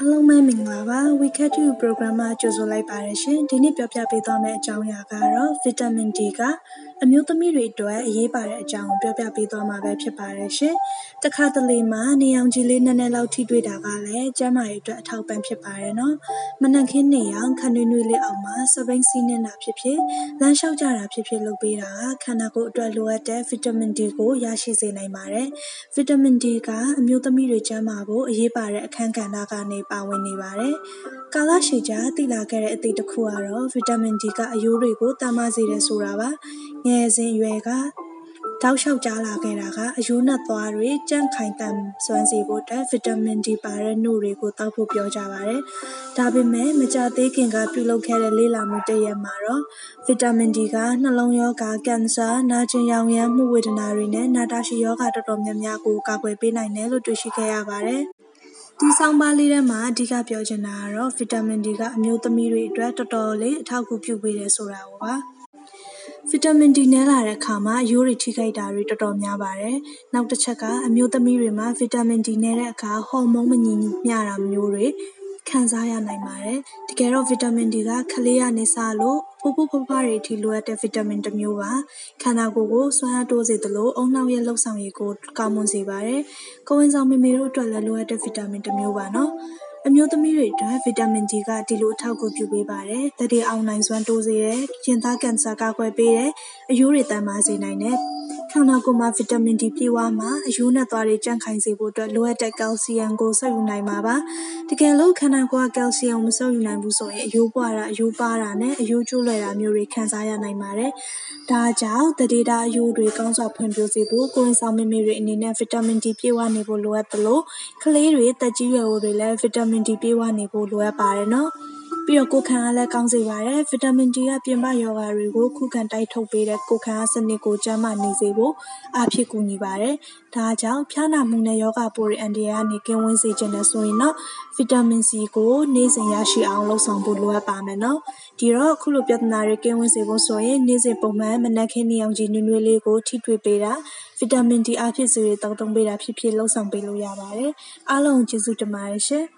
အားလုံးပဲမင်္ဂလာပါ Wecat to program မှာကြိုဆိုလိုက်ပါတယ်ရှင်ဒီနေ့ပြောပြပေးသွားမယ့်အကြောင်းအရာကတော့ vitamin D က အမျိုးသမီးတွေအတွက်အရေးပါတဲ့အကြောင်းကို ပြောပြပေးသွားမှာပဲ ဖြစ်ပါတယ်ရှင် တခါတလေမှာ နေအောင်ကြီးလေးနည်းနည်းလောက် ထိတွေ့တာကလည်း ကျန်းမာရေးအတွက် အထောက်ပံ့ ဖြစ်ပါတယ်နော် မနက်ခင်းနေအောင်ခန္ဓာနွေးလေးအောင်မှာစပိန်စီးနေတာဖြစ်ဖြစ် လမ်းလျှောက်ကြတာဖြစ်ဖြစ် လုပ်ပေးတာခန္ဓာကိုယ်အတွက် လိုအပ်တဲ့ vitamin D ကို ရရှိစေနိုင်ပါတယ် vitamin D က အမျိုးသမီးတွေ ကျန်းမာဖို့ အရေးပါတဲ့ အခန်းကဏ္ဍကနေ ပါဝင်နေပါတယ်။ကာလရှည်ကြာ သိလာခဲ့တဲ့ အသည့်တစ်ခုကတော့ ဗီတာမင် D က အရိုးတွေကိုတမစေတယ်ဆိုတာပါ။ ငယ်စဉ်အရွယ်ကတောက်လျှောက်ကြားလာခဲ့တာကအယိုးနက်သွားတွေကြန့်ခိုင်တန်စွမ်းစေဖို့အတွက်ဗီတာမင် D ပါတဲ့နှုတ်တွေကိုတောက်ဖို့ပြောကြပါတယ်။ဒါပေမဲ့မကြသေးခင်ကပြုလုပ်ခဲ့တဲ့လေ့လာမှုတစ်ရပ်မှာတော့ဗီတာမင် D ကနှလုံးရောဂါ၊ကင်ဆာ၊နာကျင်ယောင်ယမ်းမှုဝေဒနာတွေနဲ့နာတာရှည်ရောဂါတော်တော်များများကိုကာကွယ်ပေးနိုင်တယ်လို့တွေ့ရှိခဲ့ရပါတယ်။ဒီဆောင်းပါးလေးထဲမှာအဓိကပြောချင်တာကတော့ဗီတာမင် D ကအမျိုးသမီးတွေအတွက်တော်တော်လေးအထောက်အကူပြုပေးတယ်ဆိုတာကိုပါ ဗီတာမင် D နည်းလာတဲ့အခါမှာ အရိုးတွေထိခိုက်တာတွေတော်တော်များပါတယ်။နောက်တစ်ချက်ကအမျိုးသမီးတွေမှာ ဗီတာမင် D နည်းတဲ့အခါ ဟော်မုန်းမညီမျှတာမျိုးတွေ ခံစားရနိုင်ပါတယ်။တကယ်တော့ ဗီတာမင် D က ကလေးကနေစလို့ဖိုးဖိုးဖွားဖွားတွေအထိ လိုအပ်တဲ့ ဗီတာမင်တစ်မျိုးပါ။ခန္ဓာကိုယ်ကို စွမ်းအားတိုးစေသလို ဦးနှောက်ရဲ့လှုပ်ဆောင်ရည်ကို ကောင်းမွန်စေပါတယ်။ကိုယ်ဝန်ဆောင်မေမေတို့အတွက်လည်း လိုအပ်တဲ့ ဗီတာမင်တစ်မျိုးပါနော်။ အမျိုးသမီးတွေအတွက် ဗီတာမင် D က ဒီလို အထောက်အကူပြုပေးပါတယ်။သက်တွေအောင်နိုင်စွမ်း တိုးစေတယ်။ရင်သားကင်ဆာ ကာကွယ်ပေးတယ်။အရိုးတွေ သန်မာစေနိုင်တယ် ခန္ဓာကိုယ်မှာ ဗီတာမင် D ပြည့်ဝမှ အရိုးနဲ့သွားတွေ ကြန့်ခိုင်စေဖို့အတွက် လိုအပ်တဲ့ ကယ်လ်ဆီယမ်ကို စုပ်ယူနိုင်မှာပါ။တကယ်လို့ ခန္ဓာကိုယ်က ကယ်လ်ဆီယမ် မစုပ်ယူနိုင်ဘူးဆိုရင် အရိုးပွားတာ၊အရိုးပါးတာနဲ့ အရိုးကျိုးလွယ်တာမျိုးတွေ ခံစားရနိုင်ပါတယ်။ဒါကြောင့် သန္ဓေတာအရိုးတွေ ကောင်းစွာဖွံ့ဖြိုးစေဖို့ ကိုယ်ဝန်ဆောင်မိမိတွေအနေနဲ့ ဗီတာမင် D ပြည့်ဝနေဖို့ လိုအပ်သလို ကလေးတွေ၊သက်ကြီးရွယ်အိုတွေလည်း ဗီတာမင် D ပြည့်ဝနေဖို့ လိုအပ်ပါတယ်နော်။ ပြီးတော့ကိုယ်ခံအားလည်းကောင်းစေပါတယ်။ဗီတာမင် D ကပြင်ပရောဂါတွေကိုခုခံတိုက်ထုတ်ပေးတဲ့ကိုယ်ခံအားစနစ်ကိုကျန်းမာနေစေဖို့အားဖြည့်ကူညီပါတယ်။ဒါကြောင့်ဖျားနာမှုနဲ့ရောဂါပိုးတွေအန္တရာယ်ကနေကင်းဝေးစေချင်တယ်ဆိုရင်တော့ဗီတာမင် C ကိုနေ့စဉ်ရရှိအောင်လုပ်ဆောင်ဖို့လိုအပ်ပါမယ်နော်။ဒီတော့အခုလိုပြဿနာတွေကင်းဝေးစေဖို့ဆိုရင်နေ့စဉ်ပုံမှန်မနက်ခင်းနေအောင်ကြည်နွေးနွေးလေးကိုထိတွေ့ပေးတာဗီတာမင် D အားဖြည့်စေတွေတောက်သုံးပေးတာဖြစ်ဖြစ်လှုပ်ဆောင်ပေးလို့ရပါတယ်။အားလုံးကျေးဇူးတင်ပါတယ်ရှင်။